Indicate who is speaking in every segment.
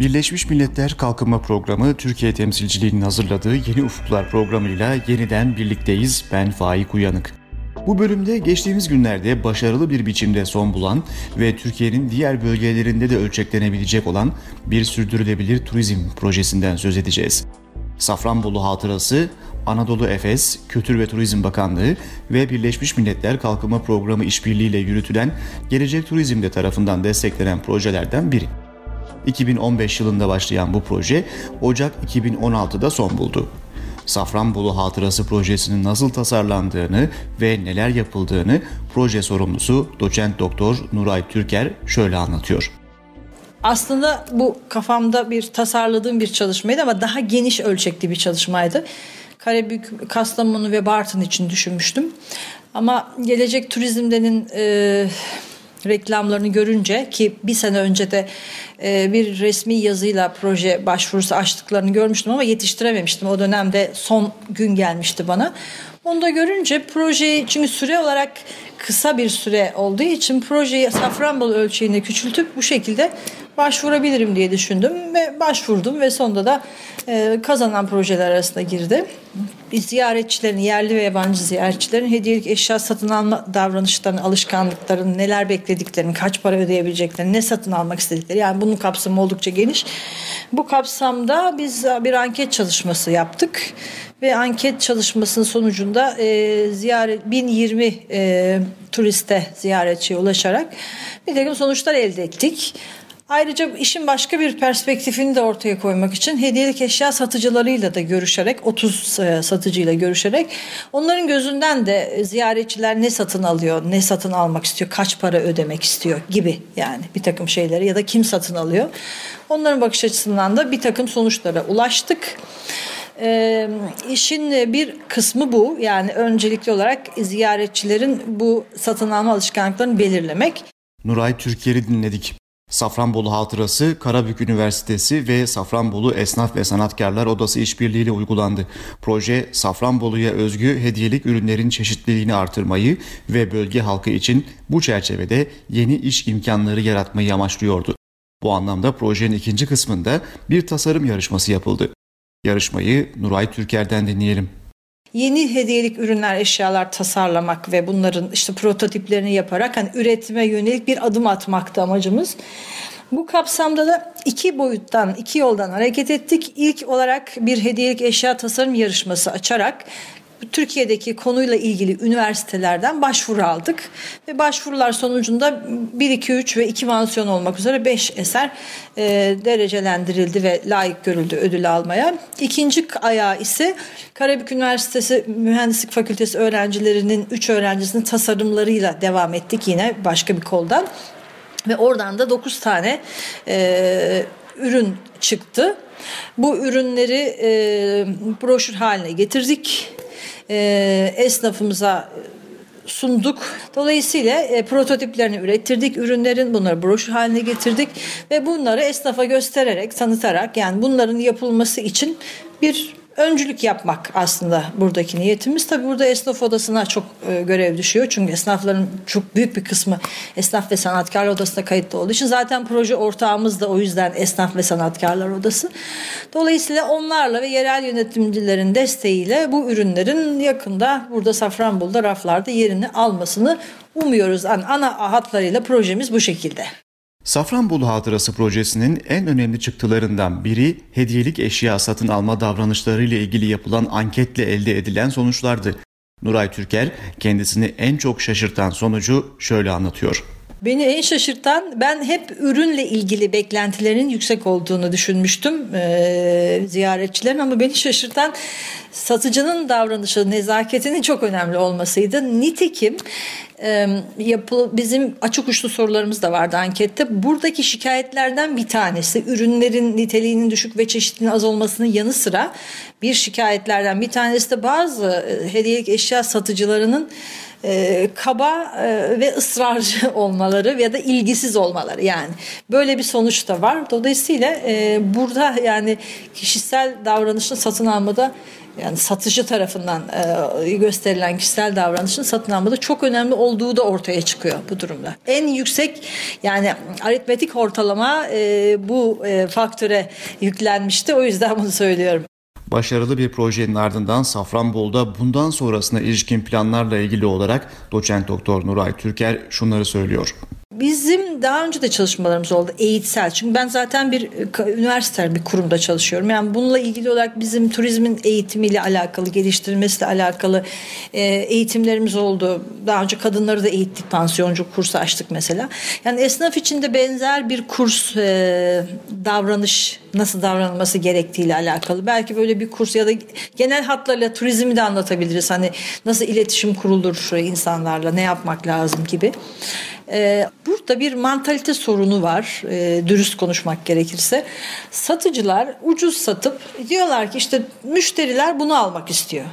Speaker 1: Birleşmiş Milletler Kalkınma Programı Türkiye temsilciliğinin hazırladığı Yeni Ufuklar programıyla yeniden birlikteyiz. Ben Faik Uyanık. Bu bölümde geçtiğimiz günlerde başarılı bir biçimde son bulan ve Türkiye'nin diğer bölgelerinde de ölçeklenebilecek olan bir sürdürülebilir turizm projesinden söz edeceğiz. Safranbolu Hatırası, Anadolu Efes, Kültür ve Turizm Bakanlığı ve Birleşmiş Milletler Kalkınma Programı işbirliğiyle yürütülen Gelecek Turizm'de tarafından desteklenen projelerden biri. 2015 yılında başlayan bu proje Ocak 2016'da son buldu. Safranbolu Hatırası projesinin nasıl tasarlandığını ve neler yapıldığını proje sorumlusu doçent doktor Nuray Türker şöyle anlatıyor.
Speaker 2: Aslında bu kafamda bir tasarladığım bir çalışmaydı ama daha geniş ölçekli bir çalışmaydı. Karabük, Kastamonu ve Bartın için düşünmüştüm. Ama gelecek turizmdenin e, reklamlarını görünce ki bir sene önce de e, bir resmi yazıyla proje başvurusu açtıklarını görmüştüm ama yetiştirememiştim. O dönemde son gün gelmişti bana. Onu da görünce projeyi çünkü süre olarak kısa bir süre olduğu için projeyi Safranbolu ölçeğine küçültüp bu şekilde başvurabilirim diye düşündüm ve başvurdum ve sonunda da e, kazanan projeler arasında girdi. Ziyaretçilerin, yerli ve yabancı ziyaretçilerin hediyelik eşya satın alma davranışlarını, alışkanlıklarını, neler beklediklerini, kaç para ödeyebileceklerini, ne satın almak istedikleri. Yani bunun kapsamı oldukça geniş. Bu kapsamda biz bir anket çalışması yaptık ve anket çalışmasının sonucunda e, ziyaret 1020 e, turiste ziyaretçiye ulaşarak bir takım sonuçlar elde ettik. Ayrıca işin başka bir perspektifini de ortaya koymak için hediyelik eşya satıcılarıyla da görüşerek 30 e, satıcıyla görüşerek onların gözünden de ziyaretçiler ne satın alıyor, ne satın almak istiyor, kaç para ödemek istiyor gibi yani bir takım şeyleri ya da kim satın alıyor. Onların bakış açısından da bir takım sonuçlara ulaştık. E, işin bir kısmı bu. Yani öncelikli olarak ziyaretçilerin bu satın alma alışkanlıklarını belirlemek.
Speaker 1: Nuray Türker'i dinledik. Safranbolu Hatırası, Karabük Üniversitesi ve Safranbolu Esnaf ve Sanatkarlar Odası işbirliğiyle uygulandı. Proje, Safranbolu'ya özgü hediyelik ürünlerin çeşitliliğini artırmayı ve bölge halkı için bu çerçevede yeni iş imkanları yaratmayı amaçlıyordu. Bu anlamda projenin ikinci kısmında bir tasarım yarışması yapıldı. Yarışmayı Nuray Türker'den dinleyelim
Speaker 2: yeni hediyelik ürünler, eşyalar tasarlamak ve bunların işte prototiplerini yaparak hani üretime yönelik bir adım atmakta amacımız. Bu kapsamda da iki boyuttan, iki yoldan hareket ettik. İlk olarak bir hediyelik eşya tasarım yarışması açarak Türkiye'deki konuyla ilgili üniversitelerden başvuru aldık ve başvurular sonucunda 1, 2, 3 ve 2 mansiyon olmak üzere 5 eser e, derecelendirildi ve layık görüldü ödül almaya. İkinci ayağı ise Karabük Üniversitesi Mühendislik Fakültesi öğrencilerinin 3 öğrencisinin tasarımlarıyla devam ettik yine başka bir koldan. Ve oradan da 9 tane e, ürün çıktı. Bu ürünleri e, broşür haline getirdik e, esnafımıza sunduk. Dolayısıyla e, prototiplerini ürettirdik ürünlerin bunları broşür haline getirdik ve bunları esnafa göstererek tanıtarak yani bunların yapılması için bir öncülük yapmak aslında buradaki niyetimiz. Tabii burada esnaf odasına çok e, görev düşüyor. Çünkü esnafların çok büyük bir kısmı esnaf ve sanatkarlar odasına kayıtlı olduğu için zaten proje ortağımız da o yüzden esnaf ve sanatkarlar odası. Dolayısıyla onlarla ve yerel yönetimcilerin desteğiyle bu ürünlerin yakında burada Safranbolu'da raflarda yerini almasını umuyoruz. Yani ana hatlarıyla projemiz bu şekilde.
Speaker 1: Safranbolu Hatırası projesinin en önemli çıktılarından biri hediyelik eşya satın alma davranışları ile ilgili yapılan anketle elde edilen sonuçlardı. Nuray Türker kendisini en çok şaşırtan sonucu şöyle anlatıyor.
Speaker 2: Beni en şaşırtan ben hep ürünle ilgili beklentilerin yüksek olduğunu düşünmüştüm e, ziyaretçilerin ama beni şaşırtan satıcının davranışı nezaketinin çok önemli olmasıydı. Nitekim e, yapı, bizim açık uçlu sorularımız da vardı ankette. Buradaki şikayetlerden bir tanesi ürünlerin niteliğinin düşük ve çeşitliliğinin az olmasının yanı sıra bir şikayetlerden bir tanesi de bazı hediyelik eşya satıcılarının e, kaba e, ve ısrarcı olmaları ya da ilgisiz olmaları yani böyle bir sonuç da var. Dolayısıyla e, burada yani kişisel davranışın satın almada yani satıcı tarafından e, gösterilen kişisel davranışın satın almada çok önemli olduğu da ortaya çıkıyor bu durumda. En yüksek yani aritmetik ortalama e, bu e, faktöre yüklenmişti. O yüzden bunu söylüyorum.
Speaker 1: Başarılı bir projenin ardından Safranbolu'da bundan sonrasına ilişkin planlarla ilgili olarak doçent doktor Nuray Türker şunları söylüyor.
Speaker 2: Bizim daha önce de çalışmalarımız oldu eğitsel. Çünkü ben zaten bir üniversite bir kurumda çalışıyorum. Yani bununla ilgili olarak bizim turizmin eğitimiyle alakalı, geliştirilmesiyle alakalı e, eğitimlerimiz oldu. Daha önce kadınları da eğittik, pansiyoncu kursu açtık mesela. Yani esnaf için de benzer bir kurs e, davranış nasıl davranılması gerektiğiyle alakalı. Belki böyle bir kurs ya da genel hatlarıyla turizmi de anlatabiliriz. Hani nasıl iletişim kurulur insanlarla, ne yapmak lazım gibi. Ee, burada bir mantalite sorunu var e, dürüst konuşmak gerekirse. Satıcılar ucuz satıp diyorlar ki işte müşteriler bunu almak istiyor.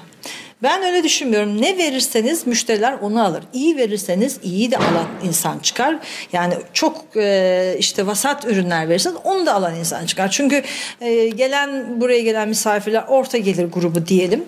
Speaker 2: Ben öyle düşünmüyorum. Ne verirseniz müşteriler onu alır. İyi verirseniz iyi de alan insan çıkar. Yani çok e, işte vasat ürünler verirseniz onu da alan insan çıkar. Çünkü e, gelen buraya gelen misafirler orta gelir grubu diyelim.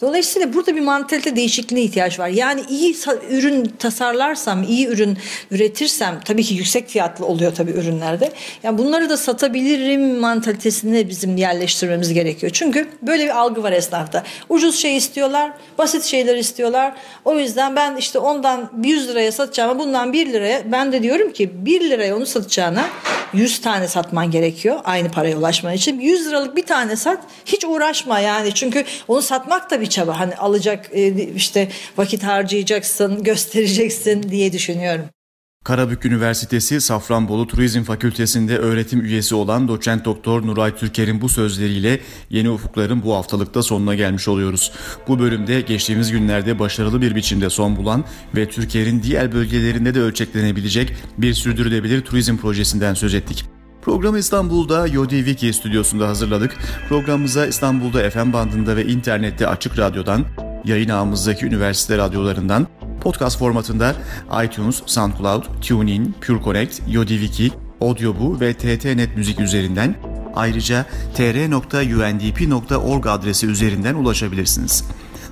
Speaker 2: Dolayısıyla burada bir mantalite değişikliğine ihtiyaç var. Yani iyi ürün tasarlarsam, iyi ürün üretirsem tabii ki yüksek fiyatlı oluyor tabii ürünlerde. Yani bunları da satabilirim mantalitesini bizim yerleştirmemiz gerekiyor. Çünkü böyle bir algı var esnafta. Ucuz şey istiyorlar istiyorlar. Basit şeyler istiyorlar. O yüzden ben işte ondan 100 liraya satacağım bundan 1 liraya ben de diyorum ki 1 liraya onu satacağına 100 tane satman gerekiyor aynı paraya ulaşman için. 100 liralık bir tane sat hiç uğraşma yani çünkü onu satmak da bir çaba. Hani alacak e, işte vakit harcayacaksın göstereceksin diye düşünüyorum.
Speaker 1: Karabük Üniversitesi Safranbolu Turizm Fakültesi'nde öğretim üyesi olan doçent doktor Nuray Türker'in bu sözleriyle Yeni Ufuklar'ın bu haftalıkta sonuna gelmiş oluyoruz. Bu bölümde geçtiğimiz günlerde başarılı bir biçimde son bulan ve Türker'in diğer bölgelerinde de ölçeklenebilecek bir sürdürülebilir turizm projesinden söz ettik. Programı İstanbul'da Yodi Wiki stüdyosunda hazırladık. Programımıza İstanbul'da FM bandında ve internette açık radyodan, yayın ağımızdaki üniversite radyolarından Podcast formatında iTunes, SoundCloud, TuneIn, PureConnect, YodiWiki, Audioboo ve TTNet Müzik üzerinden ayrıca tr.undp.org adresi üzerinden ulaşabilirsiniz.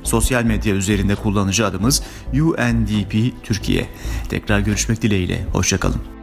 Speaker 1: Sosyal medya üzerinde kullanıcı adımız UNDP Türkiye. Tekrar görüşmek dileğiyle. Hoşçakalın.